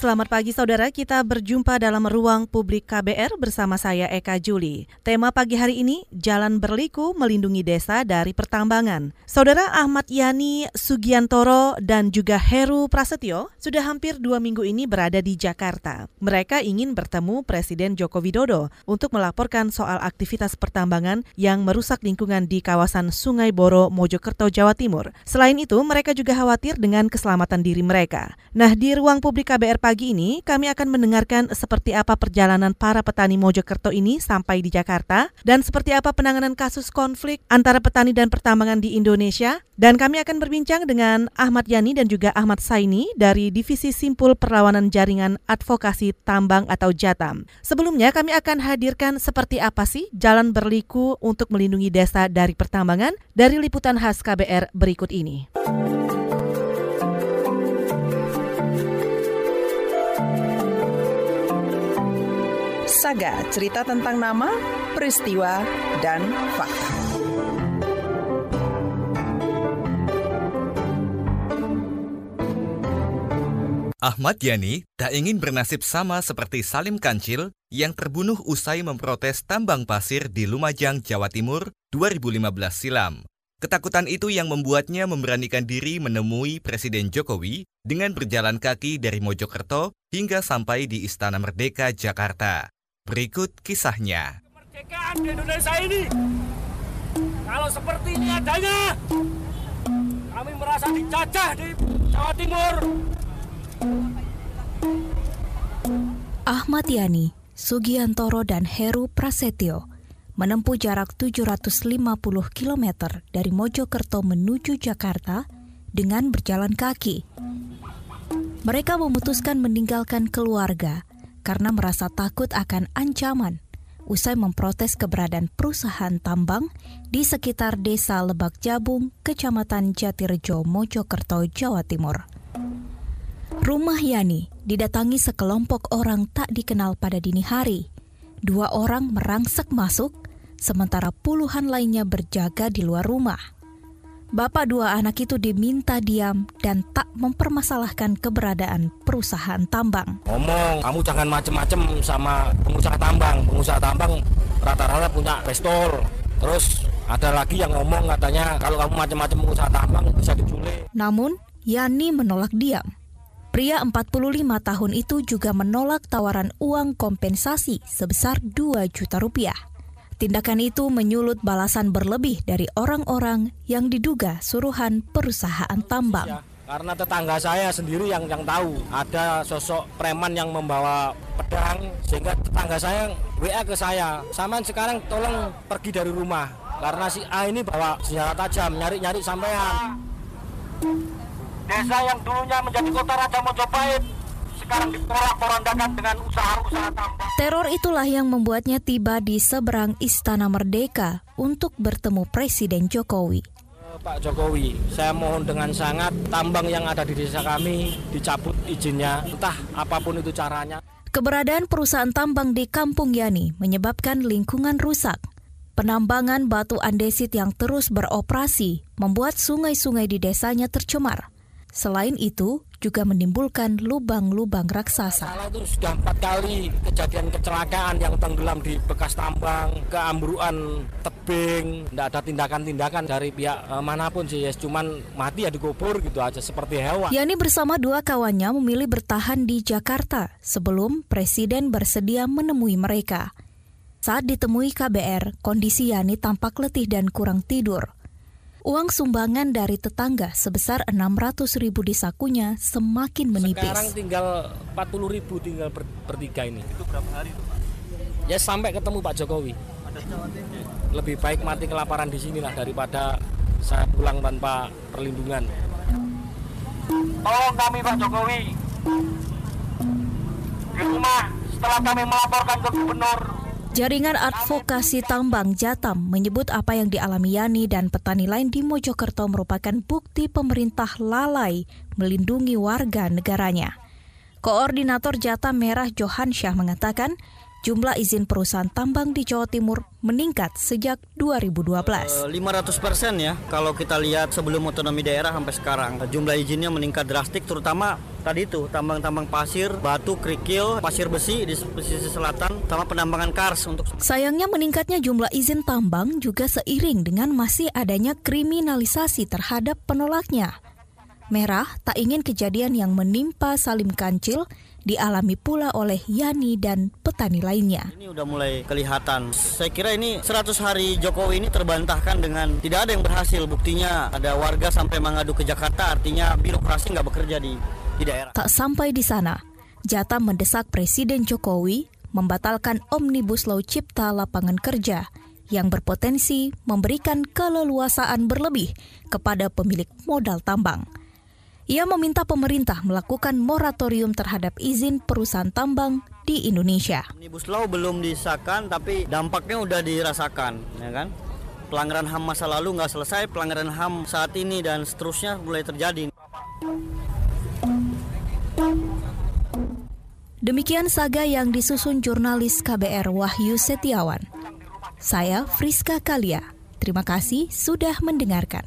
Selamat pagi saudara, kita berjumpa dalam ruang publik KBR bersama saya Eka Juli. Tema pagi hari ini, Jalan Berliku Melindungi Desa dari Pertambangan. Saudara Ahmad Yani Sugiantoro dan juga Heru Prasetyo sudah hampir dua minggu ini berada di Jakarta. Mereka ingin bertemu Presiden Joko Widodo untuk melaporkan soal aktivitas pertambangan yang merusak lingkungan di kawasan Sungai Boro, Mojokerto, Jawa Timur. Selain itu, mereka juga khawatir dengan keselamatan diri mereka. Nah, di ruang publik KBR pagi ini kami akan mendengarkan seperti apa perjalanan para petani Mojokerto ini sampai di Jakarta dan seperti apa penanganan kasus konflik antara petani dan pertambangan di Indonesia dan kami akan berbincang dengan Ahmad Yani dan juga Ahmad Saini dari Divisi Simpul Perlawanan Jaringan Advokasi Tambang atau Jatam. Sebelumnya kami akan hadirkan seperti apa sih jalan berliku untuk melindungi desa dari pertambangan dari liputan khas KBR berikut ini. Saga, cerita tentang nama, peristiwa, dan fakta. Ahmad Yani tak ingin bernasib sama seperti Salim Kancil yang terbunuh usai memprotes tambang pasir di Lumajang, Jawa Timur 2015 silam. Ketakutan itu yang membuatnya memberanikan diri menemui Presiden Jokowi dengan berjalan kaki dari Mojokerto hingga sampai di Istana Merdeka, Jakarta. Berikut kisahnya. Kemerdekaan di Indonesia ini, kalau seperti ini adanya, kami merasa dijajah di Jawa Timur. Ahmad Yani, Sugiantoro dan Heru Prasetyo menempuh jarak 750 km dari Mojokerto menuju Jakarta dengan berjalan kaki. Mereka memutuskan meninggalkan keluarga karena merasa takut akan ancaman usai memprotes keberadaan perusahaan tambang di sekitar desa Lebak Jabung, Kecamatan Jatirejo, Mojokerto, Jawa Timur. Rumah Yani didatangi sekelompok orang tak dikenal pada dini hari. Dua orang merangsek masuk, sementara puluhan lainnya berjaga di luar rumah. Bapak dua anak itu diminta diam dan tak mempermasalahkan keberadaan perusahaan tambang. Ngomong, kamu jangan macem-macem sama pengusaha tambang. Pengusaha tambang rata-rata punya pistol. Terus ada lagi yang ngomong katanya kalau kamu macem-macem pengusaha tambang bisa diculik. Namun, Yani menolak diam. Pria 45 tahun itu juga menolak tawaran uang kompensasi sebesar 2 juta rupiah. Tindakan itu menyulut balasan berlebih dari orang-orang yang diduga suruhan perusahaan tambang. Ya, karena tetangga saya sendiri yang yang tahu ada sosok preman yang membawa pedang sehingga tetangga saya WA ke saya, "Saman sekarang tolong pergi dari rumah karena si A ini bawa senjata tajam nyari-nyari sampean." Desa yang dulunya menjadi kota Raja Mojopahit sekarang diporak-porandakan dengan usaha-usaha tambang. Teror itulah yang membuatnya tiba di seberang Istana Merdeka untuk bertemu Presiden Jokowi. Eh, Pak Jokowi, saya mohon dengan sangat tambang yang ada di desa kami dicabut izinnya, entah apa pun itu caranya. Keberadaan perusahaan tambang di Kampung Yani menyebabkan lingkungan rusak. Penambangan batu andesit yang terus beroperasi membuat sungai-sungai di desanya tercemar. Selain itu, juga menimbulkan lubang-lubang raksasa. Salah itu sudah empat kali kejadian kecelakaan yang tenggelam di bekas tambang, keambruan tebing, tidak ada tindakan-tindakan dari pihak e, mana pun sih, ya cuman mati ya dikubur gitu aja seperti hewan. Yani bersama dua kawannya memilih bertahan di Jakarta sebelum Presiden bersedia menemui mereka. Saat ditemui KBR, kondisi Yani tampak letih dan kurang tidur. Uang sumbangan dari tetangga sebesar 600 ribu di sakunya semakin menipis. Sekarang tinggal 40 ribu tinggal ber, bertiga ini. Itu berapa hari itu Pak? Ya sampai ketemu Pak Jokowi. Lebih baik mati kelaparan di sini lah daripada saya pulang tanpa perlindungan. Tolong kami Pak Jokowi. Di rumah setelah kami melaporkan ke gubernur Jaringan Advokasi Tambang Jatam menyebut apa yang dialami Yani dan petani lain di Mojokerto merupakan bukti pemerintah lalai melindungi warga negaranya. Koordinator Jatam Merah Johan Syah mengatakan, jumlah izin perusahaan tambang di Jawa Timur meningkat sejak 2012. 500 persen ya kalau kita lihat sebelum otonomi daerah sampai sekarang. Jumlah izinnya meningkat drastik terutama tadi itu tambang-tambang pasir, batu, kerikil, pasir besi di pesisir selatan, sama penambangan kars untuk. Sayangnya meningkatnya jumlah izin tambang juga seiring dengan masih adanya kriminalisasi terhadap penolaknya. Merah tak ingin kejadian yang menimpa Salim Kancil dialami pula oleh Yani dan petani lainnya. Ini udah mulai kelihatan. Saya kira ini 100 hari Jokowi ini terbantahkan dengan tidak ada yang berhasil. Buktinya ada warga sampai mengadu ke Jakarta, artinya birokrasi nggak bekerja di, di daerah. Tak sampai di sana, Jata mendesak Presiden Jokowi membatalkan Omnibus Law Cipta Lapangan Kerja yang berpotensi memberikan keleluasaan berlebih kepada pemilik modal tambang. Ia meminta pemerintah melakukan moratorium terhadap izin perusahaan tambang di Indonesia. Omnibus Law belum disahkan, tapi dampaknya udah dirasakan, ya kan? Pelanggaran HAM masa lalu nggak selesai, pelanggaran HAM saat ini dan seterusnya mulai terjadi. Demikian saga yang disusun jurnalis KBR Wahyu Setiawan. Saya Friska Kalia. Terima kasih sudah mendengarkan.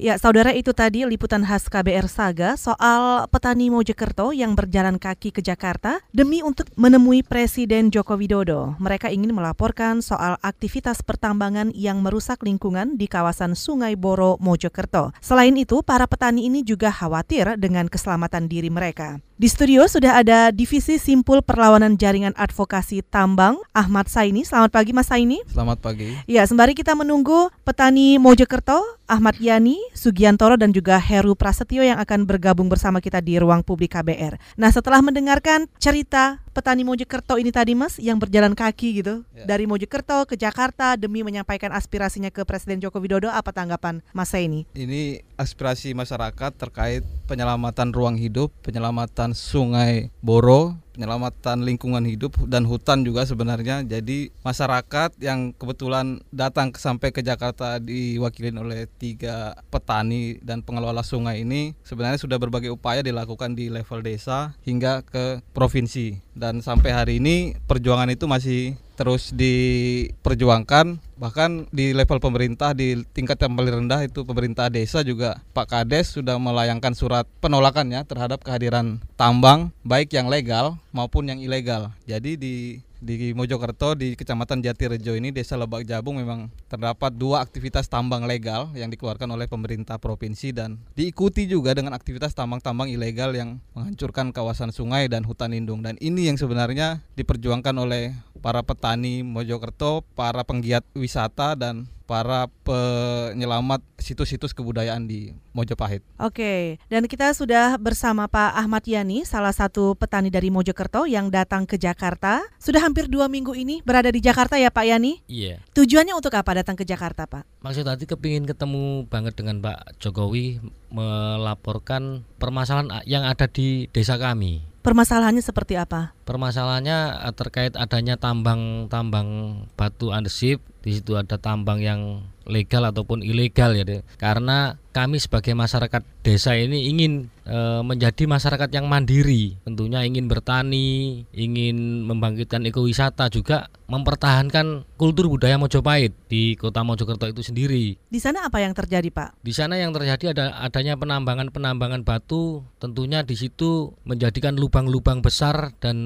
Ya, saudara itu tadi liputan khas KBR Saga soal petani Mojokerto yang berjalan kaki ke Jakarta demi untuk menemui Presiden Joko Widodo. Mereka ingin melaporkan soal aktivitas pertambangan yang merusak lingkungan di kawasan Sungai Boro, Mojokerto. Selain itu, para petani ini juga khawatir dengan keselamatan diri mereka. Di studio sudah ada Divisi Simpul Perlawanan Jaringan Advokasi Tambang, Ahmad Saini. Selamat pagi Mas Saini. Selamat pagi. Ya, sembari kita menunggu petani Mojokerto, Ahmad Yani, Sugiantoro dan juga Heru Prasetyo yang akan bergabung bersama kita di ruang publik KBR. Nah, setelah mendengarkan cerita petani Mojokerto ini tadi Mas yang berjalan kaki gitu ya. dari Mojokerto ke Jakarta demi menyampaikan aspirasinya ke Presiden Joko Widodo apa tanggapan Mas ini? Ini aspirasi masyarakat terkait penyelamatan ruang hidup, penyelamatan Sungai Boro penyelamatan lingkungan hidup dan hutan juga sebenarnya. Jadi masyarakat yang kebetulan datang sampai ke Jakarta diwakilin oleh tiga petani dan pengelola sungai ini sebenarnya sudah berbagai upaya dilakukan di level desa hingga ke provinsi dan sampai hari ini perjuangan itu masih terus diperjuangkan bahkan di level pemerintah di tingkat yang paling rendah itu pemerintah desa juga Pak Kades sudah melayangkan surat penolakannya terhadap kehadiran tambang baik yang legal maupun yang ilegal. Jadi di di Mojokerto di Kecamatan Jatirejo ini Desa Lebak Jabung memang terdapat dua aktivitas tambang legal yang dikeluarkan oleh pemerintah provinsi dan diikuti juga dengan aktivitas tambang-tambang ilegal yang menghancurkan kawasan sungai dan hutan lindung. Dan ini yang sebenarnya diperjuangkan oleh para petani Mojokerto, para penggiat wisata dan para penyelamat situs-situs kebudayaan di Mojopahit. Oke, dan kita sudah bersama Pak Ahmad Yani, salah satu petani dari Mojokerto yang datang ke Jakarta. Sudah hampir dua minggu ini berada di Jakarta ya Pak Yani? Iya. Tujuannya untuk apa datang ke Jakarta Pak? Maksud tadi kepingin ketemu banget dengan Pak Jokowi melaporkan permasalahan yang ada di desa kami. Permasalahannya seperti apa? Permasalahannya eh, terkait adanya tambang-tambang batu andesit. Di situ ada tambang yang legal ataupun ilegal ya. Karena kami sebagai masyarakat desa ini ingin e, menjadi masyarakat yang mandiri. Tentunya ingin bertani, ingin membangkitkan ekowisata juga mempertahankan kultur budaya Mojopahit di Kota Mojokerto itu sendiri. Di sana apa yang terjadi, Pak? Di sana yang terjadi ada adanya penambangan-penambangan batu, tentunya di situ menjadikan lubang-lubang besar dan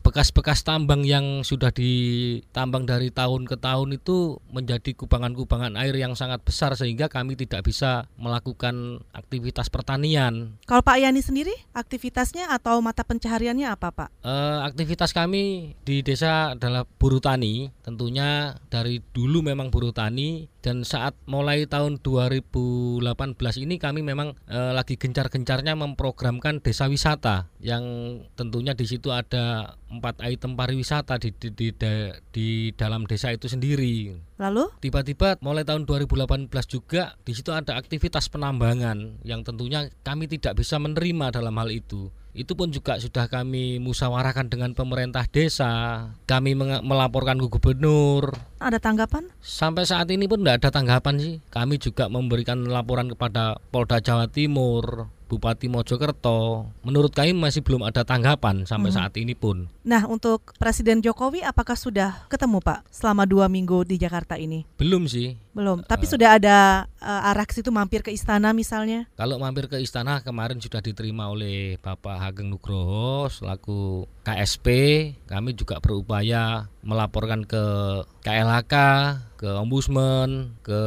bekas-bekas tambang yang sudah ditambang dari tahun ke tahun itu menjadi kubangan-kubangan air yang sangat besar sehingga kami tidak bisa melakukan aktivitas pertanian. Kalau Pak Yani sendiri aktivitasnya atau mata pencahariannya apa Pak? E, aktivitas kami di desa adalah buruh tani, tentunya dari dulu memang buruh tani dan saat mulai tahun 2018 ini kami memang e, lagi gencar-gencarnya memprogramkan desa wisata yang tentunya di situ ada empat item pariwisata di, di, di, di dalam desa itu sendiri. Lalu tiba-tiba mulai tahun 2018 juga di situ ada aktivitas penambangan yang tentunya kami tidak bisa menerima dalam hal itu itu pun juga sudah kami musyawarahkan dengan pemerintah desa. Kami melaporkan ke gubernur. Ada tanggapan? Sampai saat ini pun tidak ada tanggapan sih. Kami juga memberikan laporan kepada Polda Jawa Timur, Bupati Mojokerto, menurut kami masih belum ada tanggapan sampai hmm. saat ini pun. Nah, untuk Presiden Jokowi, apakah sudah ketemu Pak selama dua minggu di Jakarta ini? Belum sih. Belum. Tapi uh, sudah ada uh, arah situ mampir ke istana misalnya? Kalau mampir ke istana kemarin sudah diterima oleh Bapak Hageng Nugroho selaku KSP. Kami juga berupaya melaporkan ke KLHK, ke Ombudsman, ke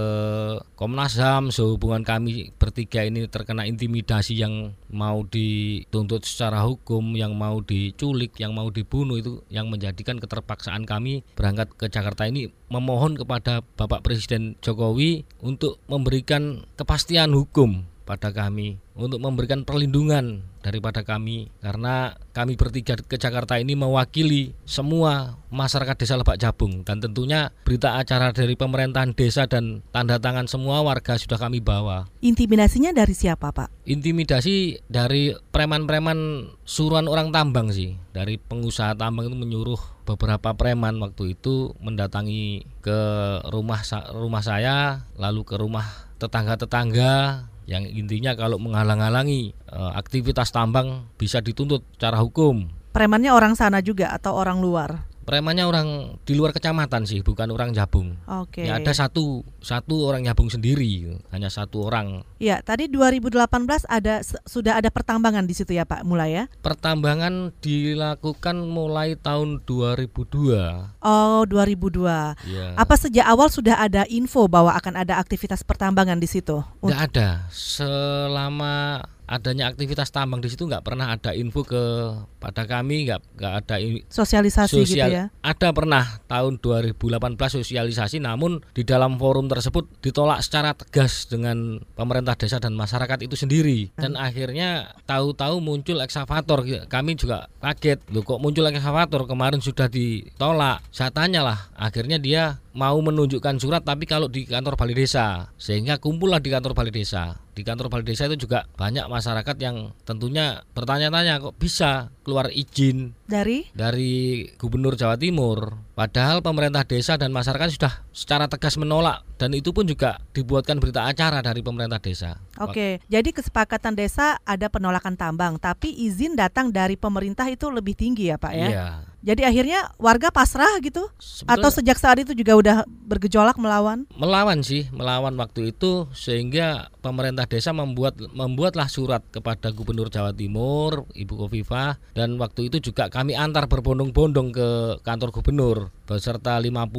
Komnas HAM. Sehubungan kami bertiga ini terkena intimidasi yang mau dituntut secara hukum, yang mau diculik, yang mau dibunuh itu yang menjadikan keterpaksaan kami. Berangkat ke Jakarta ini memohon kepada Bapak Presiden Jokowi untuk memberikan kepastian hukum pada kami untuk memberikan perlindungan daripada kami karena kami bertiga ke Jakarta ini mewakili semua masyarakat desa Lebak Jabung dan tentunya berita acara dari pemerintahan desa dan tanda tangan semua warga sudah kami bawa. Intimidasinya dari siapa, Pak? Intimidasi dari preman-preman suruhan orang tambang sih. Dari pengusaha tambang itu menyuruh beberapa preman waktu itu mendatangi ke rumah rumah saya lalu ke rumah tetangga-tetangga yang intinya kalau menghalang-halangi uh, aktivitas tambang bisa dituntut secara hukum. Premannya orang sana juga atau orang luar? Premannya orang di luar kecamatan sih, bukan orang Jabung. Oke. Okay. Ya ada satu satu orang Jabung sendiri, hanya satu orang. Ya, tadi 2018 ada sudah ada pertambangan di situ ya Pak, mulai ya? Pertambangan dilakukan mulai tahun 2002. Oh, 2002. Ya. Apa sejak awal sudah ada info bahwa akan ada aktivitas pertambangan di situ? Tidak ada. Selama adanya aktivitas tambang di situ nggak pernah ada info ke pada kami nggak nggak ada sosialisasi gitu sosial, gitu ya? Ada pernah tahun 2018 sosialisasi namun di dalam forum tersebut ditolak secara tegas dengan pemerintah desa dan masyarakat itu sendiri. Dan hmm. akhirnya tahu-tahu muncul eksavator kami juga kaget loh kok muncul eksavator kemarin sudah ditolak. Saya tanyalah akhirnya dia mau menunjukkan surat tapi kalau di kantor balai desa. Sehingga kumpullah di kantor balai desa. Di kantor balai desa itu juga banyak masyarakat yang tentunya bertanya-tanya kok bisa keluar izin dari dari Gubernur Jawa Timur padahal pemerintah desa dan masyarakat sudah secara tegas menolak dan itu pun juga dibuatkan berita acara dari pemerintah desa. Oke, jadi kesepakatan desa ada penolakan tambang tapi izin datang dari pemerintah itu lebih tinggi ya, Pak ya? Iya. Jadi akhirnya warga pasrah gitu Sebetulnya, atau sejak saat itu juga udah bergejolak melawan? Melawan sih, melawan waktu itu sehingga pemerintah desa membuat membuatlah surat kepada Gubernur Jawa Timur, Ibu Kofifa dan waktu itu juga kami antar berbondong-bondong ke kantor gubernur beserta 50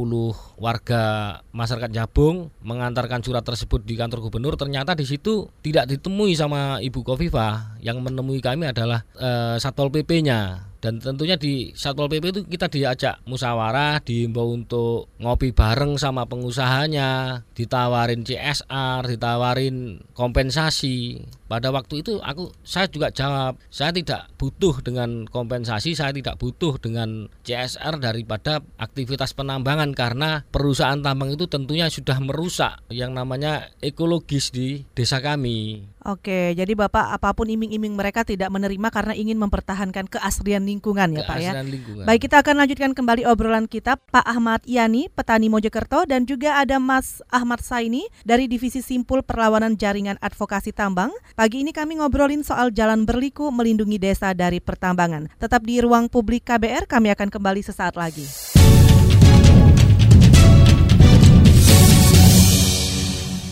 warga masyarakat Jabung mengantarkan surat tersebut di kantor gubernur. Ternyata di situ tidak ditemui sama Ibu Kofifa. Yang menemui kami adalah uh, Satpol PP-nya dan tentunya di Satpol PP itu kita diajak musyawarah, diimbau untuk ngopi bareng sama pengusahanya, ditawarin CSR, ditawarin kompensasi. Pada waktu itu aku saya juga jawab, saya tidak butuh dengan kompensasi, saya tidak butuh dengan CSR daripada aktivitas penambangan karena perusahaan tambang itu tentunya sudah merusak yang namanya ekologis di desa kami. Oke, jadi Bapak apa pun iming-iming mereka tidak menerima karena ingin mempertahankan keaslian lingkungan ya Pak ya. Lingkungan. Baik, kita akan lanjutkan kembali obrolan kita Pak Ahmad Yani, petani Mojokerto dan juga ada Mas Ahmad Saini dari Divisi Simpul Perlawanan Jaringan Advokasi Tambang. Pagi ini kami ngobrolin soal jalan berliku melindungi desa dari pertambangan. Tetap di ruang publik KBR, kami akan kembali sesaat lagi.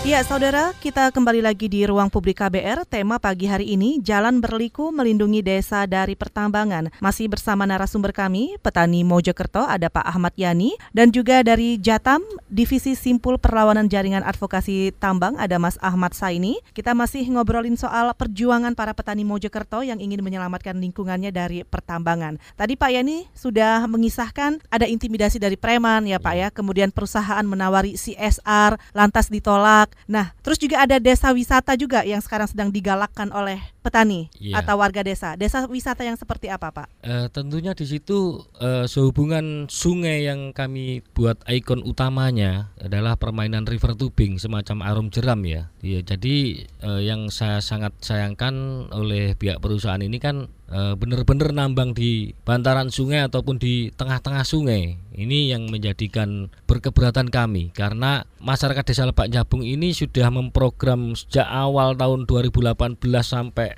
Ya, saudara, kita kembali lagi di ruang publik KBR. Tema pagi hari ini, Jalan Berliku Melindungi Desa dari Pertambangan. Masih bersama narasumber kami, petani Mojokerto, ada Pak Ahmad Yani, dan juga dari Jatam, Divisi Simpul Perlawanan Jaringan Advokasi Tambang, ada Mas Ahmad Saini. Kita masih ngobrolin soal perjuangan para petani Mojokerto yang ingin menyelamatkan lingkungannya dari pertambangan. Tadi Pak Yani sudah mengisahkan ada intimidasi dari preman ya Pak ya, kemudian perusahaan menawari CSR, lantas ditolak, Nah, terus juga ada desa wisata juga yang sekarang sedang digalakkan oleh petani Iya. atau warga desa. Desa wisata yang seperti apa, Pak? Eh, tentunya di situ eh, sehubungan sungai yang kami buat ikon utamanya adalah permainan river tubing semacam arum jeram ya. Iya, jadi eh, yang saya sangat sayangkan oleh pihak perusahaan ini kan benar-benar nambang di bantaran sungai ataupun di tengah-tengah sungai. Ini yang menjadikan berkeberatan kami karena masyarakat Desa Lebak Nyabung ini sudah memprogram sejak awal tahun 2018 sampai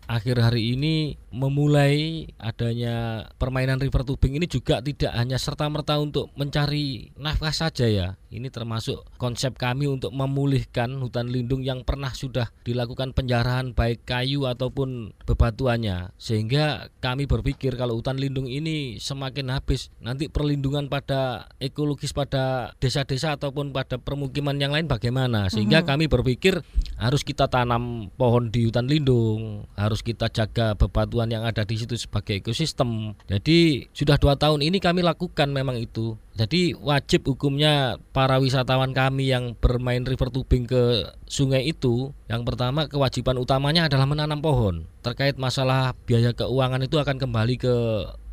akhir hari ini memulai adanya permainan river tubing ini juga tidak hanya serta merta untuk mencari nafkah saja ya. Ini termasuk konsep kami untuk memulihkan hutan lindung yang pernah sudah dilakukan penjarahan baik kayu ataupun bebatuannya. Sehingga kami berpikir kalau hutan lindung ini semakin habis nanti perlindungan pada ekologis pada desa-desa ataupun pada permukiman yang lain bagaimana. Sehingga Mhm. kami berpikir harus kita tanam pohon di hutan lindung, harus kita jaga bebatuan yang ada di situ sebagai ekosistem. Jadi sudah dua tahun ini kami lakukan memang itu. Jadi wajib hukumnya para wisatawan kami yang bermain river tubing ke sungai itu, yang pertama kewajiban utamanya adalah menanam pohon. Terkait masalah biaya keuangan itu akan kembali ke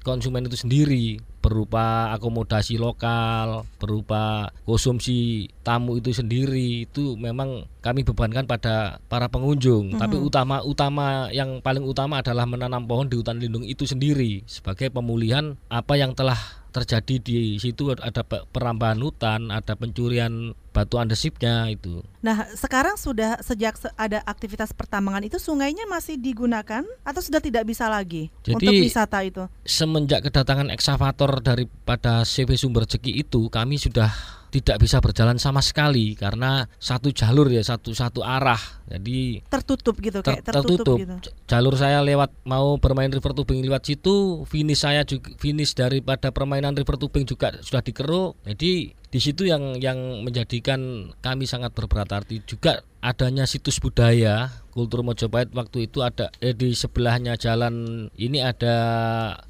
konsumen itu sendiri berupa akomodasi lokal, berupa konsumsi tamu itu sendiri itu memang kami bebankan pada para pengunjung. Mhm. Tapi utama utama yang paling utama adalah menanam pohon di hutan lindung itu sendiri sebagai pemulihan apa yang telah terjadi di situ ada pe- perambahan hutan, ada pencurian batu andesitnya itu. Nah, sekarang sudah sejak se- ada aktivitas pertambangan itu sungainya masih digunakan atau sudah tidak bisa lagi Jadi- untuk wisata itu? Semenjak kedatangan eksavator daripada CV Sumber Jeki itu kami sudah tidak bisa berjalan sama sekali karena satu jalur ya satu satu arah. Jadi Tertutup gitu ter- kayak tertutup, gitu. J- jalur saya lewat mau bermain river tubing lewat situ finish saya juga finish daripada permainan river tubing juga sudah dikeruk. Jadi di situ yang yang menjadikan kami sangat berberat arti juga adanya situs budaya kultur Mojopahit waktu itu ada eh, di sebelahnya jalan ini ada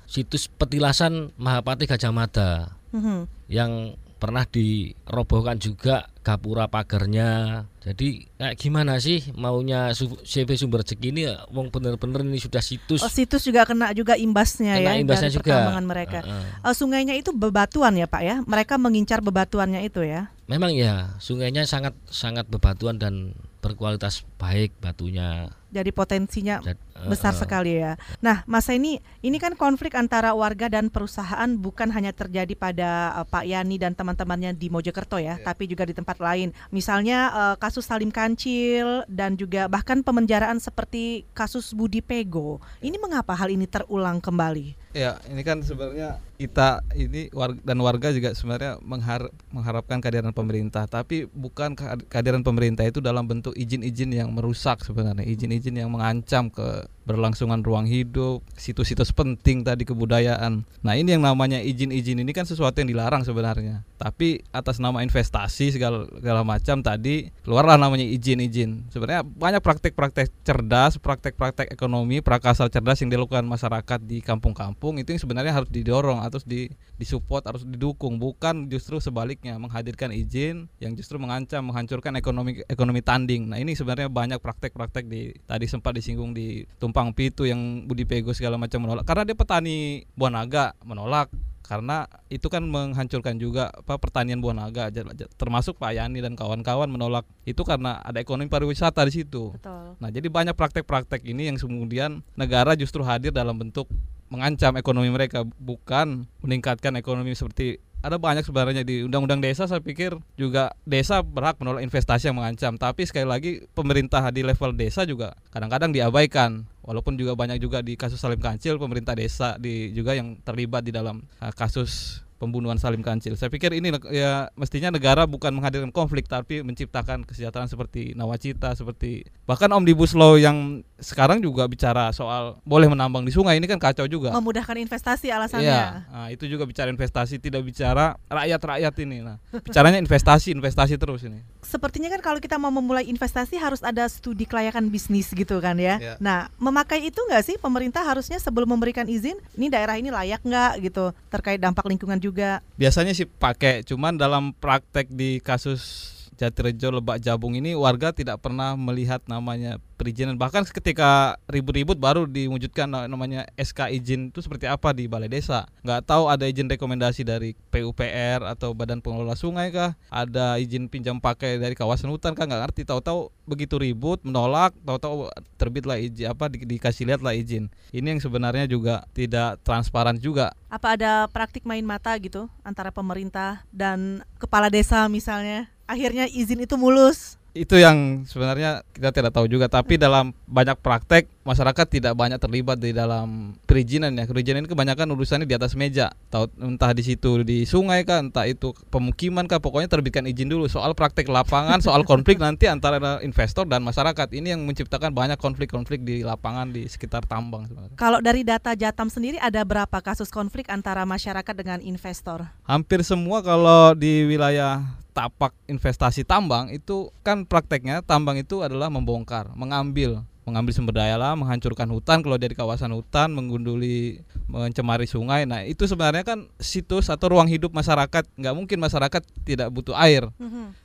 situs petilasan Mahapati Gajah Mada. Mhm. yang pernah dirobohkan juga gapura pagarnya. Jadi kayak gimana sih maunya CV Sumber Jeki ini wong bener-bener ini sudah situs. Oh, situs juga kena juga imbasnya Kena ya imbasnya dari juga. pertambangan mereka. Heeh. Eh, sungainya itu bebatuan ya, Pak ya? Mereka mengincar bebatuannya itu ya. Memang ya sungainya sangat sangat bebatuan dan berkualitas baik batunya. Jadi potensinya Jad- besar eh, sekali ya. Nah, Mas ini ini kan konflik antara warga dan perusahaan bukan hanya terjadi pada eh, Pak Yani dan teman-temannya di Mojokerto ya, tapi juga di tempat lain. Misalnya eh, kasus Salim Kancil dan juga bahkan pemenjaraan seperti kasus Budi Pego. Ini mengapa hal ini terulang kembali? Ya, ini kan sebenarnya kita ini warga, dan warga juga sebenarnya menghar- mengharapkan kehadiran pemerintah, tapi bukan kehad- kehadiran pemerintah itu dalam bentuk izin-izin yang merusak sebenarnya, izin-izin yang mengancam ke berlangsungan ruang hidup, situs-situs penting tadi kebudayaan. Nah, ini yang namanya izin-izin ini kan sesuatu yang dilarang sebenarnya. Tapi atas nama investasi segala, segala macam tadi keluarlah namanya izin-izin. Sebenarnya banyak praktek-praktek cerdas, praktek-praktek ekonomi, prakasar cerdas yang dilakukan masyarakat di kampung-kampung itu yang sebenarnya harus didorong, harus di disupport, harus didukung, bukan justru sebaliknya menghadirkan izin yang justru mengancam menghancurkan ekonomi ekonomi tanding. Nah, ini sebenarnya banyak praktek-praktek di tadi sempat disinggung di Tumpang Pitu yang Budi Pego segala macam menolak karena dia petani buah naga menolak karena itu kan menghancurkan juga apa pertanian buah naga termasuk Pak Yani dan kawan-kawan menolak itu karena ada ekonomi pariwisata di situ. Betul. Nah, jadi banyak praktek-praktek ini yang kemudian negara justru hadir dalam bentuk mengancam ekonomi mereka bukan meningkatkan ekonomi seperti ada banyak sebenarnya di undang-undang desa saya pikir juga desa berhak menolak investasi yang mengancam. Tapi sekali lagi pemerintah di level desa juga kadang-kadang diabaikan. Walaupun juga banyak juga di kasus Salim Kancil pemerintah desa di juga yang terlibat di dalam uh, kasus pembunuhan Salim Kancil. Saya pikir ini ya mestinya negara bukan menghadirkan konflik tapi menciptakan kesejahteraan seperti nawacita seperti bahkan omnibus law yang sekarang juga bicara soal boleh menambang di sungai ini kan kacau juga. Memudahkan investasi alasannya. Iya, nah, itu juga bicara investasi tidak bicara rakyat-rakyat ini. Nah, bicaranya investasi, investasi terus ini. Sepertinya kan kalau kita mau memulai investasi harus ada studi kelayakan bisnis gitu kan ya. Ya. Nah, memakai itu nggak sih pemerintah harusnya sebelum memberikan izin, ini daerah ini layak nggak gitu terkait dampak lingkungan juga. Biasanya sih pakai, cuman dalam praktek di kasus Jatirejo Lebak Jabung ini warga tidak pernah melihat namanya perizinan. Bahkan ketika ribut-ribut baru diwujudkan namanya SK izin itu seperti apa di balai desa? Nggak tahu ada izin rekomendasi dari PUPR atau Badan Pengelola Sungai kah? Ada izin pinjam pakai dari kawasan hutan kah? Nggak ngerti. Tahu-tahu begitu ribut menolak tahu-tahu terbitlah izin apa di, dikasih lihatlah izin. Ini yang sebenarnya juga tidak transparan juga. Apa ada praktik main mata gitu antara pemerintah dan kepala desa misalnya akhirnya izin itu mulus. Itu yang sebenarnya kita tidak tahu juga tapi dalam banyak praktek masyarakat tidak banyak terlibat di dalam perizinan ya. Perizinan ini kebanyakan urusannya di atas meja. Tahu entah di situ di sungai kan entah itu pemukiman kah pokoknya terbitkan izin dulu. Soal praktek lapangan soal konflik nanti antara investor dan masyarakat. Ini yang menciptakan banyak konflik-konflik di lapangan di sekitar tambang sebenarnya. kalau dari data Jatam sendiri ada berapa kasus konflik antara masyarakat dengan investor? Hampir semua kalau di wilayah tapak investasi tambang itu kan prakteknya tambang itu adalah membongkar, mengambil mengambil sumber daya alam, menghancurkan hutan kalau dari kawasan hutan, menggunduli, mencemari sungai. Nah itu sebenarnya kan situs atau ruang hidup masyarakat. Nggak mungkin masyarakat tidak butuh air,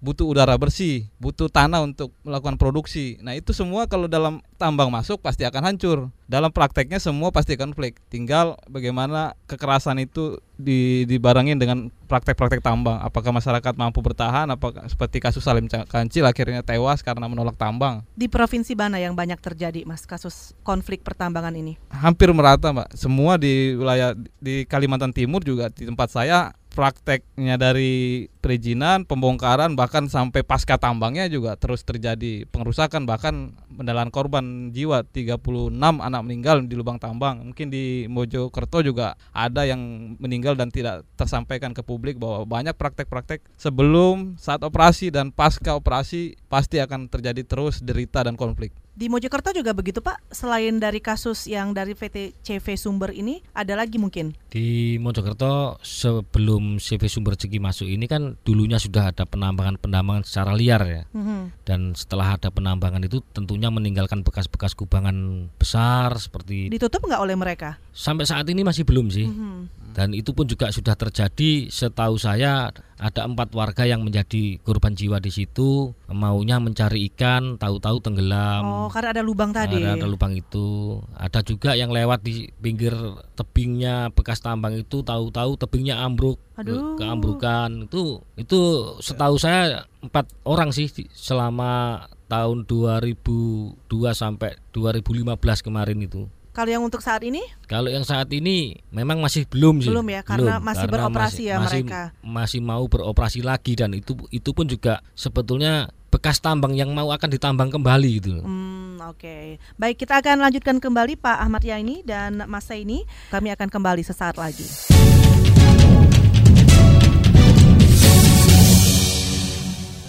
butuh udara bersih, butuh tanah untuk melakukan produksi. Nah itu semua kalau dalam tambang masuk pasti akan hancur. Dalam prakteknya semua pasti konflik. Tinggal bagaimana kekerasan itu di, dibarengin dengan praktek-praktek tambang. Apakah masyarakat mampu bertahan? Apakah seperti kasus Salim Kancil akhirnya tewas karena menolak tambang? Di provinsi mana yang banyak terjadi, Mas, kasus konflik pertambangan ini? Hampir merata, Mbak. Semua di wilayah di Kalimantan Timur juga di tempat saya prakteknya dari perizinan, pembongkaran bahkan sampai pasca tambangnya juga terus terjadi pengerusakan bahkan menelan korban jiwa 36 anak meninggal di lubang tambang. Mungkin di Mojokerto juga ada yang meninggal dan tidak tersampaikan ke publik bahwa banyak praktek-praktek sebelum, saat operasi dan pasca operasi pasti akan terjadi terus derita dan konflik. Di Mojokerto juga begitu Pak, selain dari kasus yang dari PT CV Sumber ini, ada lagi mungkin? Di Mojokerto sebelum CV Sumber Ceki masuk ini kan dulunya sudah ada penambangan-penambangan secara liar ya. Mm-hmm. Dan setelah ada penambangan itu tentunya meninggalkan bekas-bekas kubangan besar seperti Ditutup nggak oleh mereka? Sampai saat ini masih belum sih. Mm-hmm. Dan itu pun juga sudah terjadi setahu saya ada empat warga yang menjadi korban jiwa di situ maunya mencari ikan tahu-tahu tenggelam. Oh karena ada lubang tadi. Ada, ada lubang itu. Ada juga yang lewat di pinggir tebingnya bekas tambang itu tahu-tahu tebingnya ambruk Aduh. keambrukan itu itu setahu saya empat orang sih selama tahun 2002 sampai 2015 kemarin itu. Kalau yang untuk saat ini? Kalau yang saat ini memang masih belum sih. Belum ya, karena belum, masih karena beroperasi masih, ya masih, mereka. Masih mau beroperasi lagi dan itu itu pun juga sebetulnya bekas tambang yang mau akan ditambang kembali gitu. Hmm, oke. Okay. Baik, kita akan lanjutkan kembali Pak Ahmad Yani dan Mas Saini. Kami akan kembali sesaat lagi.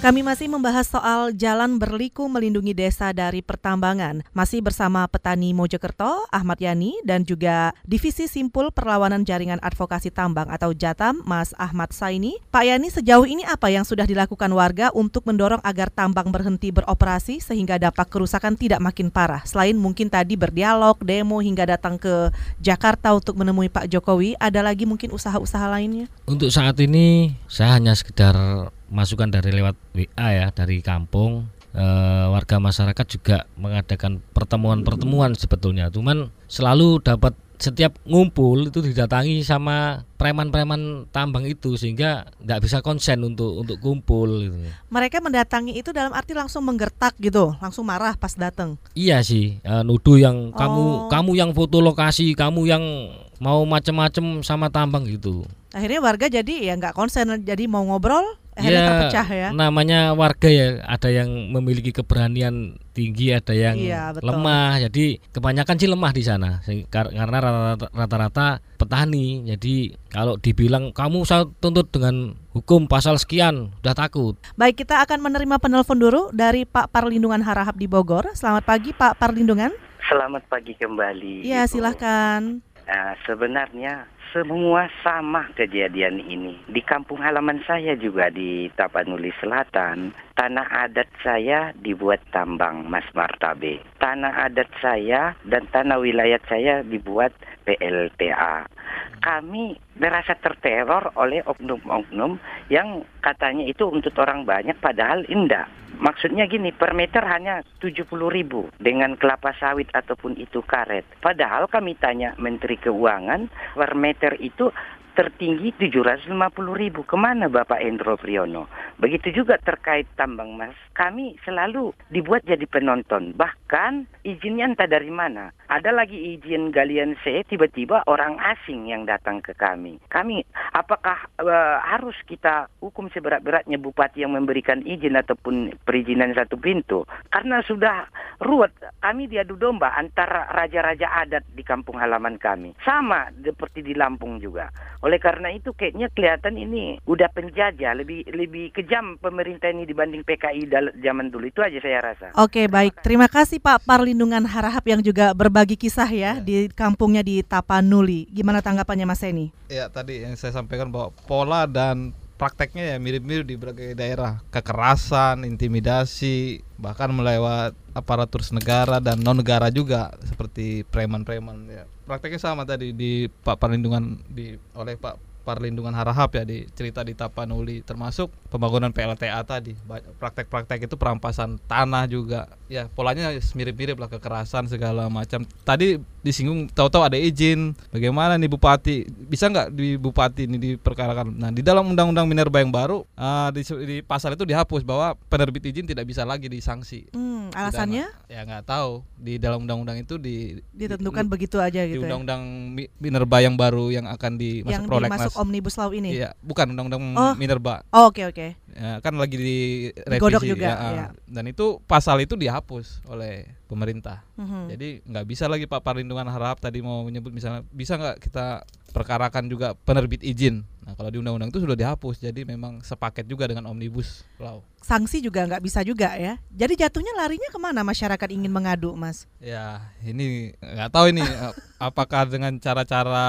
Kami masih membahas soal jalan berliku melindungi desa dari pertambangan. Masih bersama petani Mojokerto, Ahmad Yani, dan juga Divisi Simpul Perlawanan Jaringan Advokasi Tambang atau Jatam, Mas Ahmad Saini. Pak Yani, sejauh ini apa yang sudah dilakukan warga untuk mendorong agar tambang berhenti beroperasi sehingga dampak kerusakan tidak makin parah? Selain mungkin tadi berdialog, demo, hingga datang ke Jakarta untuk menemui Pak Jokowi, ada lagi mungkin usaha-usaha lainnya? Untuk saat ini, saya hanya sekedar masukan dari lewat WA ya dari kampung e, warga masyarakat juga mengadakan pertemuan-pertemuan sebetulnya cuman selalu dapat setiap ngumpul itu didatangi sama preman-preman tambang itu sehingga nggak bisa konsen untuk untuk kumpul gitu. Mereka mendatangi itu dalam arti langsung menggertak gitu, langsung marah pas datang. Iya sih, e, nuduh yang kamu kamu yang foto lokasi, kamu yang mau macem-macem sama tambang gitu. Akhirnya warga jadi ya nggak konsen, jadi mau ngobrol akhirnya ya, terpecah ya. Namanya warga ya, ada yang memiliki keberanian tinggi, ada yang iya, betul. lemah. Jadi kebanyakan sih lemah di sana karena rata-rata petani. Jadi kalau dibilang kamu saya tuntut dengan hukum pasal sekian, udah takut. Baik, kita akan menerima penelpon dulu dari Pak Parlindungan Harahap di Bogor. Selamat pagi Pak Parlindungan. Selamat pagi kembali. Iya, silahkan. Nah, sebenarnya semua sama kejadian ini. Di kampung halaman saya juga di Tapanuli Selatan, tanah adat saya dibuat tambang Mas Martabe. Tanah adat saya dan tanah wilayah saya dibuat PLTA. kami merasa terteror oleh oknum-oknum yang katanya itu untuk orang banyak padahal indah. Maksudnya gini, per meter hanya 70 ribu dengan kelapa sawit ataupun itu karet. Padahal kami tanya Menteri Keuangan, per meter itu tertinggi 750 ribu. Ke mana Bapak Endro Priyono? Begitu juga terkait tambang emas. Kami selalu dibuat jadi penonton. Bahkan izinnya entah dari mana. Ada lagi izin galian C, tiba-tiba orang asing yang datang ke kami. Kami, apakah uh, harus kita hukum seberat-beratnya bupati yang memberikan izin ataupun perizinan satu pintu? Karena sudah ruwet. Kami diadu domba antara raja-raja adat di kampung halaman kami. Sama seperti di Lampung juga. Oleh karena itu kayaknya kelihatan ini udah penjajah, lebih lebih kejam pemerintah ini dibanding PKI zaman dulu. Itu aja saya rasa. Oke, baik. Terima kasih Pak Parlindungan Harahap yang juga berbagi kisah ya, ya. di kampungnya di Tapanuli. Gimana tanggapannya Mas Eni? Ya, tadi yang saya sampaikan bahwa pola dan prakteknya ya mirip-mirip di berbagai daerah kekerasan intimidasi bahkan melewat aparatur negara dan non negara juga seperti preman-preman ya prakteknya sama tadi di Pak Perlindungan di oleh Pak Perlindungan Harahap ya di cerita di Tapanuli termasuk pembangunan PLTA tadi praktek-praktek itu perampasan tanah juga ya polanya mirip-mirip lah kekerasan segala macam tadi disinggung tahu-tahu ada izin bagaimana nih bupati bisa nggak di bupati ini diperkarakan nah di dalam undang-undang minerba yang baru uh, di, di pasal itu dihapus bahwa penerbit izin tidak bisa lagi disanksi hmm, alasannya ya nggak tahu di dalam undang-undang itu di ditentukan di, begitu aja gitu di ya? undang-undang ya? minerba yang baru yang akan dimasuk yang prolegnas omnibus law ini? Iya, bukan undang-undang oh. Minerba. Oh, oke okay, oke. Okay. Ya, kan lagi di revisi juga, ya, ya. Dan itu pasal itu dihapus oleh pemerintah. Mm-hmm. Jadi nggak bisa lagi Pak Perlindungan Harap tadi mau menyebut misalnya bisa nggak kita perkarakan juga penerbit izin. Nah kalau di undang-undang itu sudah dihapus, jadi memang sepaket juga dengan omnibus law. Sanksi juga nggak bisa juga ya. Jadi jatuhnya larinya ke mana masyarakat ingin mengadu, Mas? Ya ini nggak tahu ini eh, apakah dengan cara-cara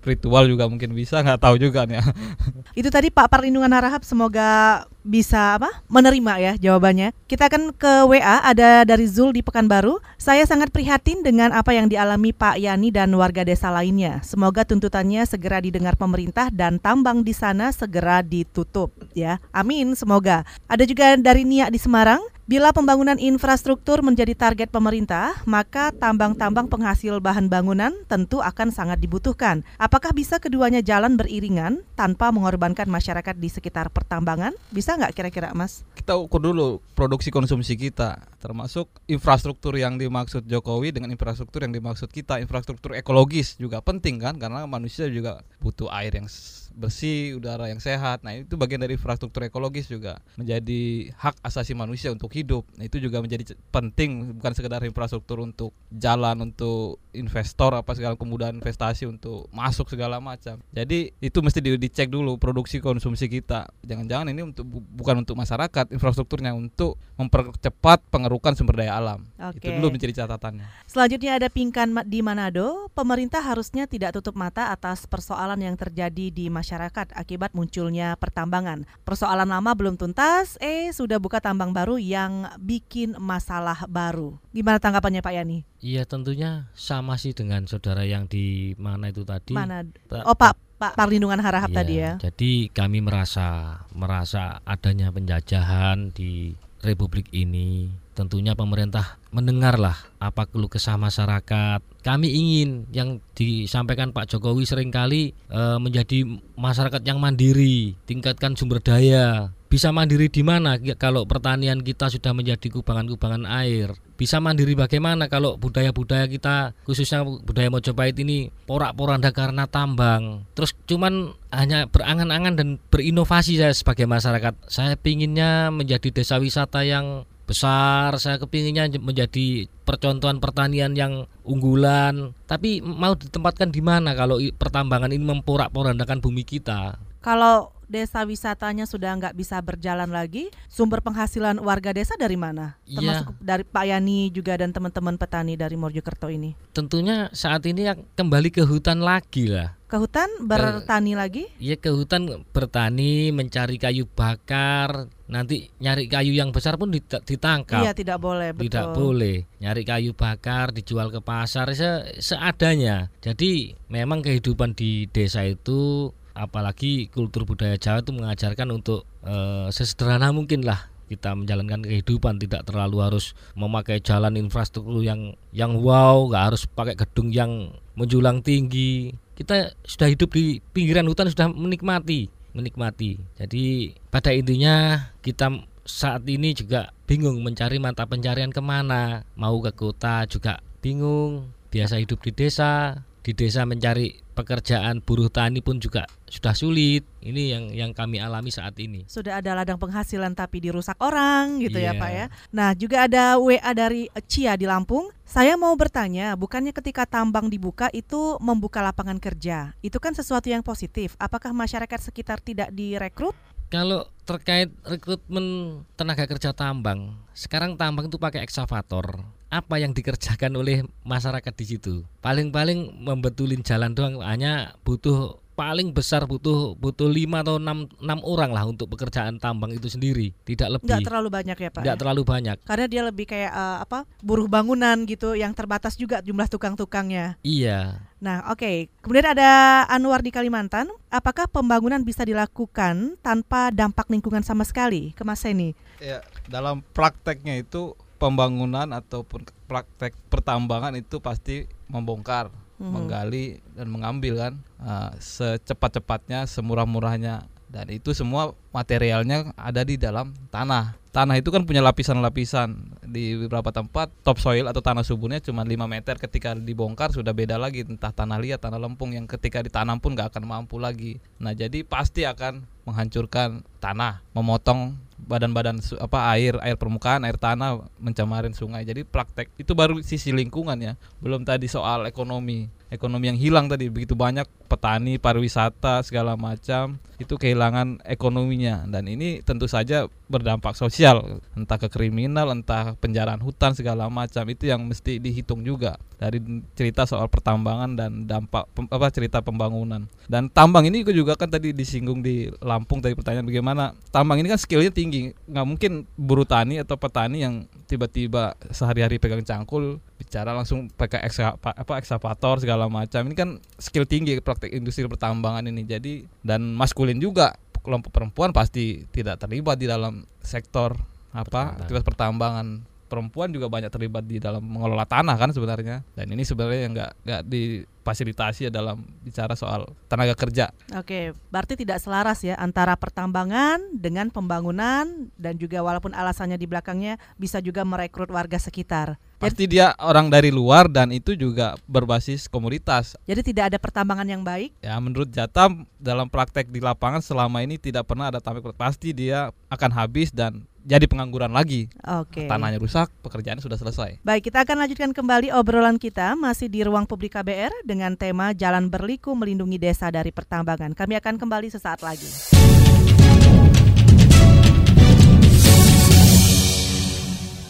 ritual juga mungkin bisa nggak tahu juga nih. itu tadi Pak Perlindungan Harap semoga bisa apa menerima ya jawabannya. Kita akan ke WA ada dari Zul di Pekanbaru. Saya sangat prihatin dengan apa yang dialami Pak Yani dan warga desa lainnya. Semoga tuntutannya segera didengar pemerintah dan tambang di sana segera ditutup ya. Amin semoga. Ada juga dari Nia di Semarang. Bila pembangunan infrastruktur menjadi target pemerintah, maka tambang-tambang penghasil bahan bangunan tentu akan sangat dibutuhkan. Apakah bisa keduanya jalan beriringan tanpa mengorbankan masyarakat di sekitar pertambangan? Bisa nggak kira-kira, Mas? Kita ukur dulu produksi konsumsi kita, termasuk infrastruktur yang dimaksud Jokowi dengan infrastruktur yang dimaksud kita. Infrastruktur ekologis juga penting kan, karena manusia juga butuh air yang bersih, udara yang sehat. Nah, itu bagian dari infrastruktur ekologis juga menjadi hak asasi manusia untuk hidup. Nah, itu juga menjadi penting bukan sekedar infrastruktur untuk jalan untuk investor apa segala kemudahan investasi untuk masuk segala macam. Jadi itu mesti di, dicek dulu produksi konsumsi kita. Jangan-jangan ini untuk bukan untuk masyarakat, infrastrukturnya untuk mempercepat pengerukan sumber daya alam. Oke. Itu dulu menjadi catatannya. Selanjutnya ada Pingkan di Manado. Pemerintah harusnya tidak tutup mata atas persoalan yang terjadi di masyarakat akibat munculnya pertambangan. Persoalan lama belum tuntas, eh sudah buka tambang baru yang bikin masalah baru. Gimana tanggapannya Pak Yani? Iya tentunya sama sih dengan saudara yang di mana itu tadi. Mana? Oh Pak Pak Perlindungan Harahap iya, tadi ya. Jadi kami merasa merasa adanya penjajahan di Republik ini. Tentunya pemerintah mendengarlah apa keluh kesah masyarakat. Kami ingin yang disampaikan Pak Jokowi sering kali e, menjadi masyarakat yang mandiri, tingkatkan sumber daya. Bisa mandiri di mana kalau pertanian kita sudah menjadi kubangan-kubangan air? Bisa mandiri bagaimana kalau budaya-budaya kita khususnya budaya Mojopahit ini porak-poranda karena tambang. Terus cuman hanya berangan-angan dan berinovasi saya sebagai masyarakat. Saya pinginnya menjadi desa wisata yang besar saya kepinginnya menjadi percontohan pertanian yang unggulan tapi mau ditempatkan di mana kalau pertambangan ini memporak-porandakan bumi kita kalau desa wisatanya sudah nggak bisa berjalan lagi, sumber penghasilan warga desa dari mana? Iya. Termasuk ya. dari Pak Yani juga dan teman-teman petani dari Mojokerto ini. Tentunya saat ini kembali ke hutan lagi lah. Ke hutan bertani ke, lagi? Iya ke hutan bertani, mencari kayu bakar, nanti nyari kayu yang besar pun ditangkap. Iya, tidak boleh, betul. Tidak boleh. Nyari kayu bakar dijual ke pasar se seadanya. Jadi memang kehidupan di desa itu apalagi kultur budaya Jawa itu mengajarkan untuk e, sesederhana mungkin lah kita menjalankan kehidupan tidak terlalu harus memakai jalan infrastruktur yang yang wow nggak harus pakai gedung yang menjulang tinggi kita sudah hidup di pinggiran hutan sudah menikmati menikmati. Jadi pada intinya kita saat ini juga bingung mencari mata pencarian ke mana. Mau ke kota juga bingung. Biasa hidup di desa, di desa mencari pekerjaan buruh tani pun juga sudah sulit. Ini yang yang kami alami saat ini. Sudah ada ladang penghasilan tapi dirusak orang gitu yeah. ya Pak ya. Nah juga ada WA dari Cia di Lampung. Saya mau bertanya, bukannya ketika tambang dibuka itu membuka lapangan kerja? Itu kan sesuatu yang positif. Apakah masyarakat sekitar tidak direkrut? Kalau terkait rekrutmen tenaga kerja tambang, sekarang tambang itu pakai eksavator. Apa yang dikerjakan oleh masyarakat di situ? Paling-paling membetulin jalan doang, hanya butuh paling besar butuh butuh lima atau enam enam orang lah untuk pekerjaan tambang itu sendiri tidak lebih nggak terlalu banyak ya pak tidak ya? terlalu banyak karena dia lebih kayak uh, apa buruh bangunan gitu yang terbatas juga jumlah tukang-tukangnya iya nah oke okay. kemudian ada Anwar di Kalimantan apakah pembangunan bisa dilakukan tanpa dampak lingkungan sama sekali ke Mas Seni ya dalam prakteknya itu pembangunan ataupun praktek pertambangan itu pasti membongkar hmm. menggali dan mengambil kan uh, secepat-cepatnya semurah-murahnya dan itu semua materialnya ada di dalam tanah. Tanah itu kan punya lapisan-lapisan di beberapa tempat topsoil atau tanah suburnya cuma 5 meter ketika dibongkar sudah beda lagi entah tanah liat tanah lempung yang ketika ditanam pun nggak akan mampu lagi. Nah jadi pasti akan menghancurkan tanah, memotong badan-badan apa air air permukaan air tanah mencemarin sungai. Jadi praktek itu baru sisi lingkungan ya belum tadi soal ekonomi ekonomi yang hilang tadi. Begitu banyak petani pariwisata segala macam itu kehilangan ekonominya. Dan ini tentu saja berdampak sosial. Entah ke kriminal entah penjaraan hutan segala macam. Itu yang mesti dihitung juga dari cerita soal pertambangan dan dampak apa cerita pembangunan. Dan tambang ini juga kan tadi disinggung di Lampung tadi pertanyaan bagaimana tambang ini kan skillnya tinggi. Nggak mungkin buruh tani atau petani yang tiba-tiba sehari-hari pegang cangkul bicara langsung pakai apa ekskavator segala macam. Ini kan skill tinggi praktek industri pertambangan ini. Jadi dan maskulin juga. Kelompok perempuan pasti tidak terlibat di dalam sektor apa aktivitas pertambangan perempuan juga banyak terlibat di dalam mengelola tanah kan sebenarnya dan ini sebenarnya yang nggak nggak difasilitasi ya dalam bicara soal tenaga kerja. Oke, berarti tidak selaras ya antara pertambangan dengan pembangunan dan juga walaupun alasannya di belakangnya bisa juga merekrut warga sekitar. Pasti dia orang dari luar dan itu juga berbasis komunitas. Jadi tidak ada pertambangan yang baik? Ya menurut Jatam dalam praktek di lapangan selama ini tidak pernah ada tambang pasti dia akan habis dan jadi pengangguran lagi. Oke. Okay. Tanahnya rusak, pekerjaan sudah selesai. Baik, kita akan lanjutkan kembali obrolan kita masih di ruang publik KBR dengan tema Jalan Berliku Melindungi Desa dari Pertambangan. Kami akan kembali sesaat lagi.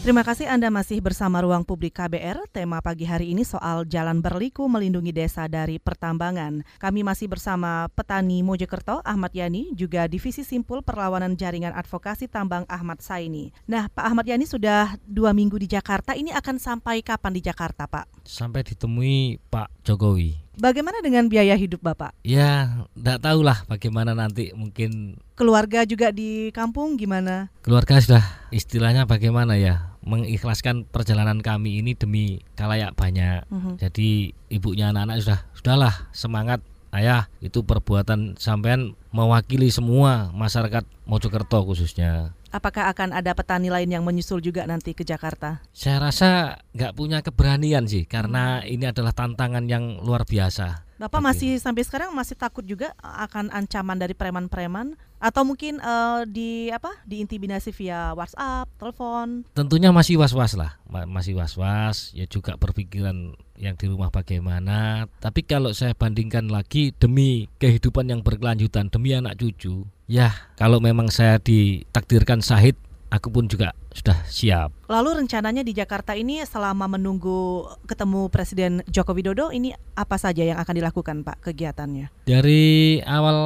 Terima kasih Anda masih bersama Ruang Publik KBR. Tema pagi hari ini soal jalan berliku melindungi desa dari pertambangan. Kami masih bersama petani Mojokerto Ahmad Yani, juga Divisi Simpul Perlawanan Jaringan Advokasi Tambang Ahmad Saini. Nah, Pak Ahmad Yani sudah dua minggu di Jakarta. Ini akan sampai kapan di Jakarta, Pak? Sampai ditemui Pak Jokowi. Bagaimana dengan biaya hidup Bapak? Ya, tidak tahulah bagaimana nanti mungkin keluarga juga di kampung gimana? Keluarga sudah istilahnya bagaimana ya? Mengikhlaskan perjalanan kami ini demi kalayak banyak. Uh-huh. Jadi ibunya anak-anak sudah sudahlah semangat ayah itu perbuatan sampean mewakili semua masyarakat Mojokerto khususnya. Apakah akan ada petani lain yang menyusul juga nanti ke Jakarta? Saya rasa nggak punya keberanian sih karena hmm. ini adalah tantangan yang luar biasa. Bapak Tapi. masih sampai sekarang masih takut juga akan ancaman dari preman-preman atau mungkin uh, di apa diintimidasi via WhatsApp, telepon? Tentunya masih was-was lah, masih was-was. Ya juga berpikiran yang di rumah bagaimana. Tapi kalau saya bandingkan lagi demi kehidupan yang berkelanjutan, demi anak cucu, ya kalau memang saya ditakdirkan sahid aku pun juga sudah siap. Lalu rencananya di Jakarta ini selama menunggu ketemu Presiden Joko Widodo ini apa saja yang akan dilakukan Pak kegiatannya? Dari awal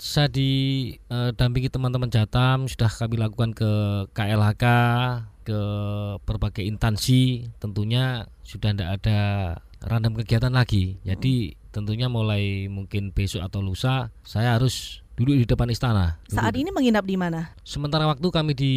saya didampingi teman-teman Jatam sudah kami lakukan ke KLHK, ke berbagai instansi, tentunya sudah tidak ada random kegiatan lagi. Jadi tentunya mulai mungkin besok atau lusa saya harus duduk di depan istana. Saat ini menginap di mana? Sementara waktu kami di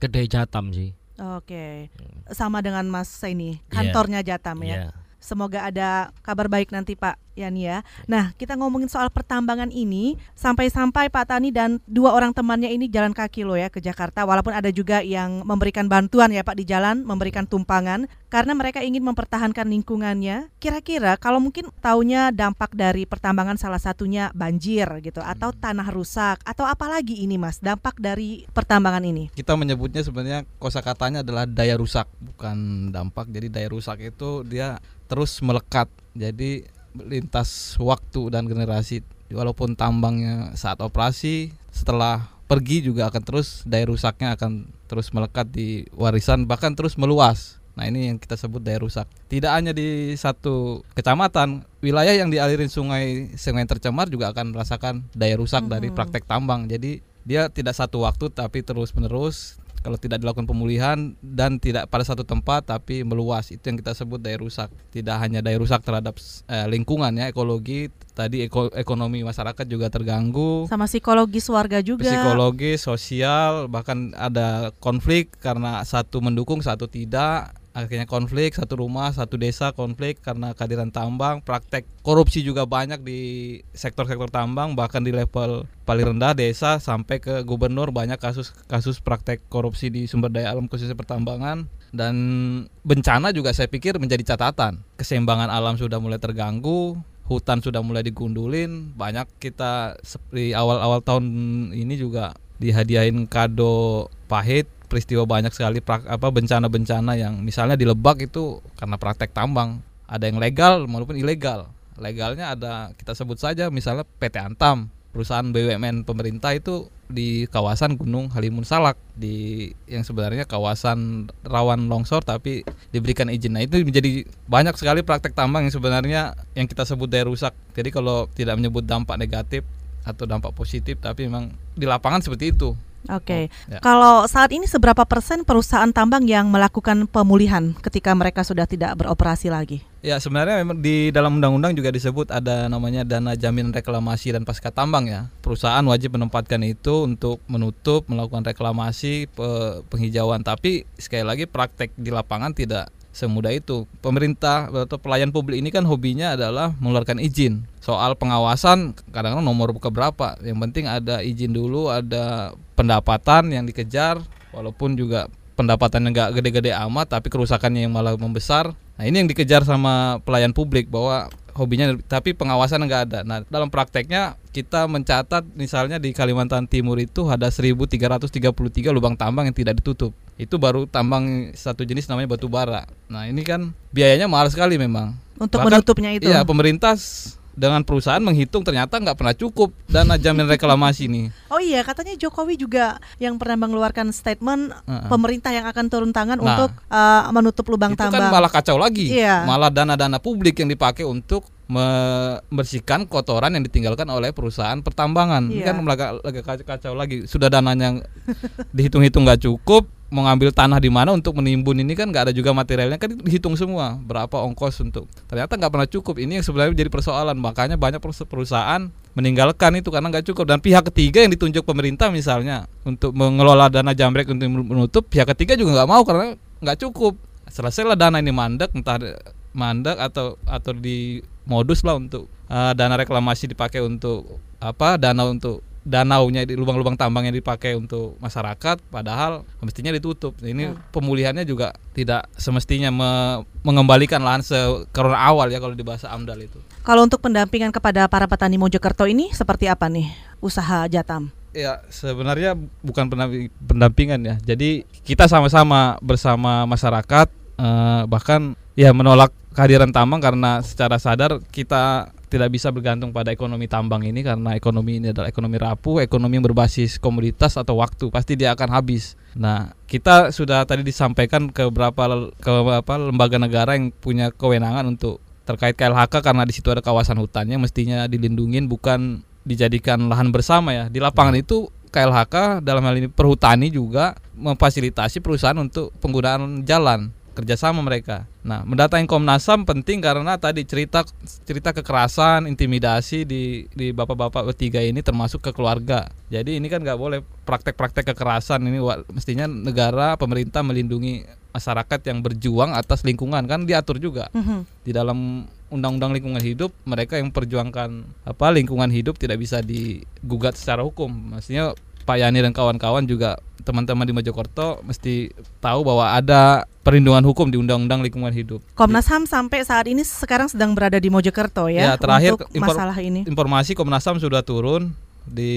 kedai Jatam sih. Oke, sama dengan Mas ini kantornya yeah. Jatam ya. Yeah. Semoga ada kabar baik nanti Pak Yani ya. Nah, kita ngomongin soal pertambangan ini sampai-sampai Pak Tani dan dua orang temannya ini jalan kaki loh ya ke Jakarta walaupun ada juga yang memberikan bantuan ya Pak di jalan, memberikan tumpangan karena mereka ingin mempertahankan lingkungannya. Kira-kira kalau mungkin taunya dampak dari pertambangan salah satunya banjir gitu atau hmm. tanah rusak atau apalagi ini Mas dampak dari pertambangan ini? Kita menyebutnya sebenarnya kosakatanya adalah daya rusak bukan dampak. Jadi daya rusak itu dia terus melekat. Jadi lintas waktu dan generasi walaupun tambangnya saat operasi setelah pergi juga akan terus daya rusaknya akan terus melekat di warisan bahkan terus meluas. Nah ini yang kita sebut daya rusak. Tidak hanya di satu kecamatan, wilayah yang dialirin sungai sungai tercemar juga akan merasakan daya rusak hmm. dari praktek tambang. Jadi dia tidak satu waktu tapi terus menerus kalau tidak dilakukan pemulihan dan tidak pada satu tempat tapi meluas. Itu yang kita sebut daya rusak. Tidak hanya daya rusak terhadap eh, lingkungan ya ekologi. Tadi eko, ekonomi masyarakat juga terganggu. Sama psikologis warga juga. Psikologis sosial bahkan ada konflik karena satu mendukung satu tidak akhirnya konflik satu rumah satu desa konflik karena kehadiran tambang praktek korupsi juga banyak di sektor-sektor tambang bahkan di level paling rendah desa sampai ke gubernur banyak kasus kasus praktek korupsi di sumber daya alam khususnya pertambangan. Dan bencana juga saya pikir menjadi catatan. Keseimbangan alam sudah mulai terganggu hutan sudah mulai digundulin banyak kita di awal-awal tahun ini juga dihadiahin kado pahit peristiwa banyak sekali prak, apa bencana-bencana yang misalnya di Lebak itu karena praktek tambang ada yang legal maupun ilegal legalnya ada kita sebut saja misalnya PT Antam perusahaan BUMN pemerintah itu di kawasan Gunung Halimun Salak di yang sebenarnya kawasan rawan longsor tapi diberikan izin. Nah itu menjadi banyak sekali praktek tambang yang sebenarnya yang kita sebut daya rusak. Jadi kalau tidak menyebut dampak negatif atau dampak positif tapi memang di lapangan seperti itu Oke, okay. oh, ya. kalau saat ini seberapa persen perusahaan tambang yang melakukan pemulihan ketika mereka sudah tidak beroperasi lagi? Ya sebenarnya memang di dalam undang-undang juga disebut ada namanya dana jaminan reklamasi dan pasca tambang ya. Perusahaan wajib menempatkan itu untuk menutup, melakukan reklamasi, penghijauan. Tapi sekali lagi praktek di lapangan tidak semudah itu. Pemerintah atau pelayan publik ini kan hobinya adalah mengeluarkan izin. Soal pengawasan kadang-kadang nomor buka berapa. Yang penting ada izin dulu, ada pendapatan yang dikejar walaupun juga pendapatannya nggak gede-gede amat tapi kerusakannya yang malah membesar. Nah, ini yang dikejar sama pelayan publik bahwa hobinya tapi pengawasan nggak ada. Nah, dalam prakteknya kita mencatat misalnya di Kalimantan Timur itu ada 1333 lubang tambang yang tidak ditutup. Itu baru tambang satu jenis namanya batu bara. Nah, ini kan biayanya mahal sekali memang. Untuk Bahkan, menutupnya itu. Iya, pemerintah dengan perusahaan menghitung ternyata nggak pernah cukup dana jaminan reklamasi ini. Oh iya, katanya Jokowi juga yang pernah mengeluarkan statement uh -uh. pemerintah yang akan turun tangan nah, untuk uh, menutup lubang itu tambang. Itu kan malah kacau lagi. Iya. Malah dana-dana publik yang dipakai untuk membersihkan kotoran yang ditinggalkan oleh perusahaan pertambangan. Iya. Ini kan lagi kacau lagi. Sudah dananya dihitung-hitung nggak cukup, mau ngambil tanah di mana untuk menimbun ini kan nggak ada juga materialnya kan dihitung semua berapa ongkos untuk. Ternyata nggak pernah cukup. Ini yang sebenarnya jadi persoalan. Makanya banyak perusahaan meninggalkan itu karena nggak cukup. Dan pihak ketiga yang ditunjuk pemerintah misalnya untuk mengelola dana jamrek untuk menutup pihak ketiga juga nggak mau karena nggak cukup. Selesailah dana ini mandek entah mandek atau atau di modus lah untuk uh, dana reklamasi dipakai untuk apa dana untuk danaunya di lubang-lubang tambang yang dipakai untuk masyarakat padahal mestinya ditutup. Ini hmm. pemulihannya juga tidak semestinya me mengembalikan lahan sekarang awal ya kalau di bahasa AMDAL itu. Kalau untuk pendampingan kepada para petani Mojokerto ini seperti apa nih usaha Jatam? Ya sebenarnya bukan pendampingan ya. Jadi kita sama-sama bersama masyarakat eh, bahkan ya menolak kehadiran tambang karena secara sadar kita tidak bisa bergantung pada ekonomi tambang ini karena ekonomi ini adalah ekonomi rapuh, ekonomi yang berbasis komoditas atau waktu pasti dia akan habis. Nah, kita sudah tadi disampaikan ke beberapa ke beberapa lembaga negara yang punya kewenangan untuk terkait KLHK karena di situ ada kawasan hutannya mestinya dilindungin bukan dijadikan lahan bersama ya. Di lapangan itu KLHK dalam hal ini perhutani juga memfasilitasi perusahaan untuk penggunaan jalan kerjasama mereka. Nah, mendatangi Komnas HAM penting karena tadi cerita cerita kekerasan, intimidasi di di bapak-bapak bertiga ini termasuk ke keluarga. Jadi ini kan nggak boleh praktek-praktek kekerasan ini mestinya negara pemerintah melindungi masyarakat yang berjuang atas lingkungan kan diatur juga mm -hmm. di dalam undang-undang lingkungan hidup mereka yang perjuangkan apa lingkungan hidup tidak bisa digugat secara hukum. Maksudnya Pak Yani dan kawan-kawan juga teman-teman di Mojokerto mesti tahu bahwa ada perlindungan hukum di Undang-Undang Lingkungan Hidup. Komnas HAM sampai saat ini sekarang sedang berada di Mojokerto ya, ya terakhir untuk masalah ini. Informasi Komnas HAM sudah turun di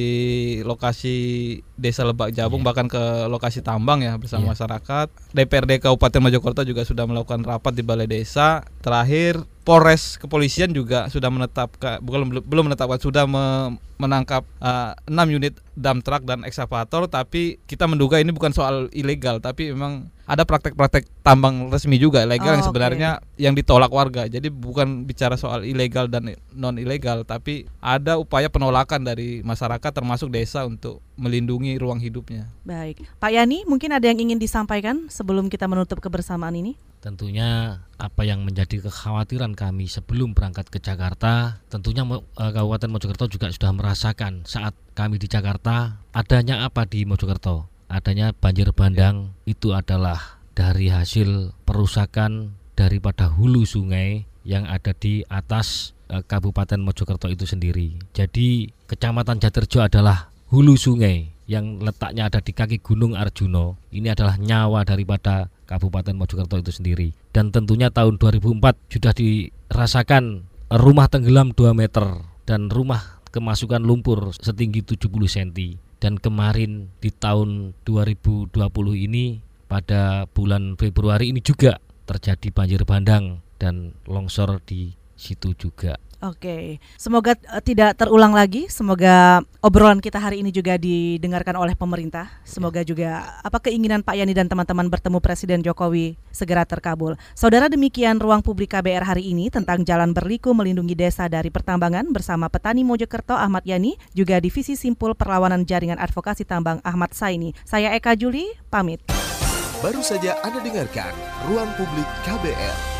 lokasi Desa Lebak Jabung yeah. bahkan ke lokasi tambang ya bersama yeah. masyarakat. DPRD Kabupaten Mojokerto juga sudah melakukan rapat di Balai Desa. Terakhir Polres kepolisian juga sudah menetapkan bukan belum menetapkan sudah me, menangkap uh, 6 unit dump truck dan ekskavator tapi kita menduga ini bukan soal ilegal tapi memang ada praktek-praktek tambang resmi juga ilegal oh, yang sebenarnya okay. yang ditolak warga. Jadi bukan bicara soal ilegal dan non ilegal, tapi ada upaya penolakan dari masyarakat termasuk desa untuk melindungi ruang hidupnya. Baik, Pak Yani, mungkin ada yang ingin disampaikan sebelum kita menutup kebersamaan ini? Tentunya apa yang menjadi kekhawatiran kami sebelum berangkat ke Jakarta, tentunya eh, Kabupaten Mojokerto juga sudah merasakan saat kami di Jakarta adanya apa di Mojokerto adanya banjir bandang itu adalah dari hasil perusakan daripada hulu sungai yang ada di atas e, Kabupaten Mojokerto itu sendiri. Jadi Kecamatan Jaterjo adalah hulu sungai yang letaknya ada di kaki Gunung Arjuno. Ini adalah nyawa daripada Kabupaten Mojokerto itu sendiri. Dan tentunya tahun 2004 sudah dirasakan rumah tenggelam 2 meter dan rumah kemasukan lumpur setinggi 70 cm dan kemarin di tahun 2020 ini pada bulan Februari ini juga terjadi banjir bandang dan longsor di situ juga. Oke, semoga uh, tidak terulang lagi. Semoga obrolan kita hari ini juga didengarkan oleh pemerintah. Semoga ya. juga apa keinginan Pak Yani dan teman-teman bertemu Presiden Jokowi segera terkabul. Saudara demikian ruang publik KBR hari ini tentang jalan berliku melindungi desa dari pertambangan bersama petani Mojokerto Ahmad Yani, juga Divisi Simpul Perlawanan Jaringan Advokasi Tambang Ahmad Saini. Saya Eka Juli, pamit. Baru saja Anda dengarkan Ruang Publik KBR.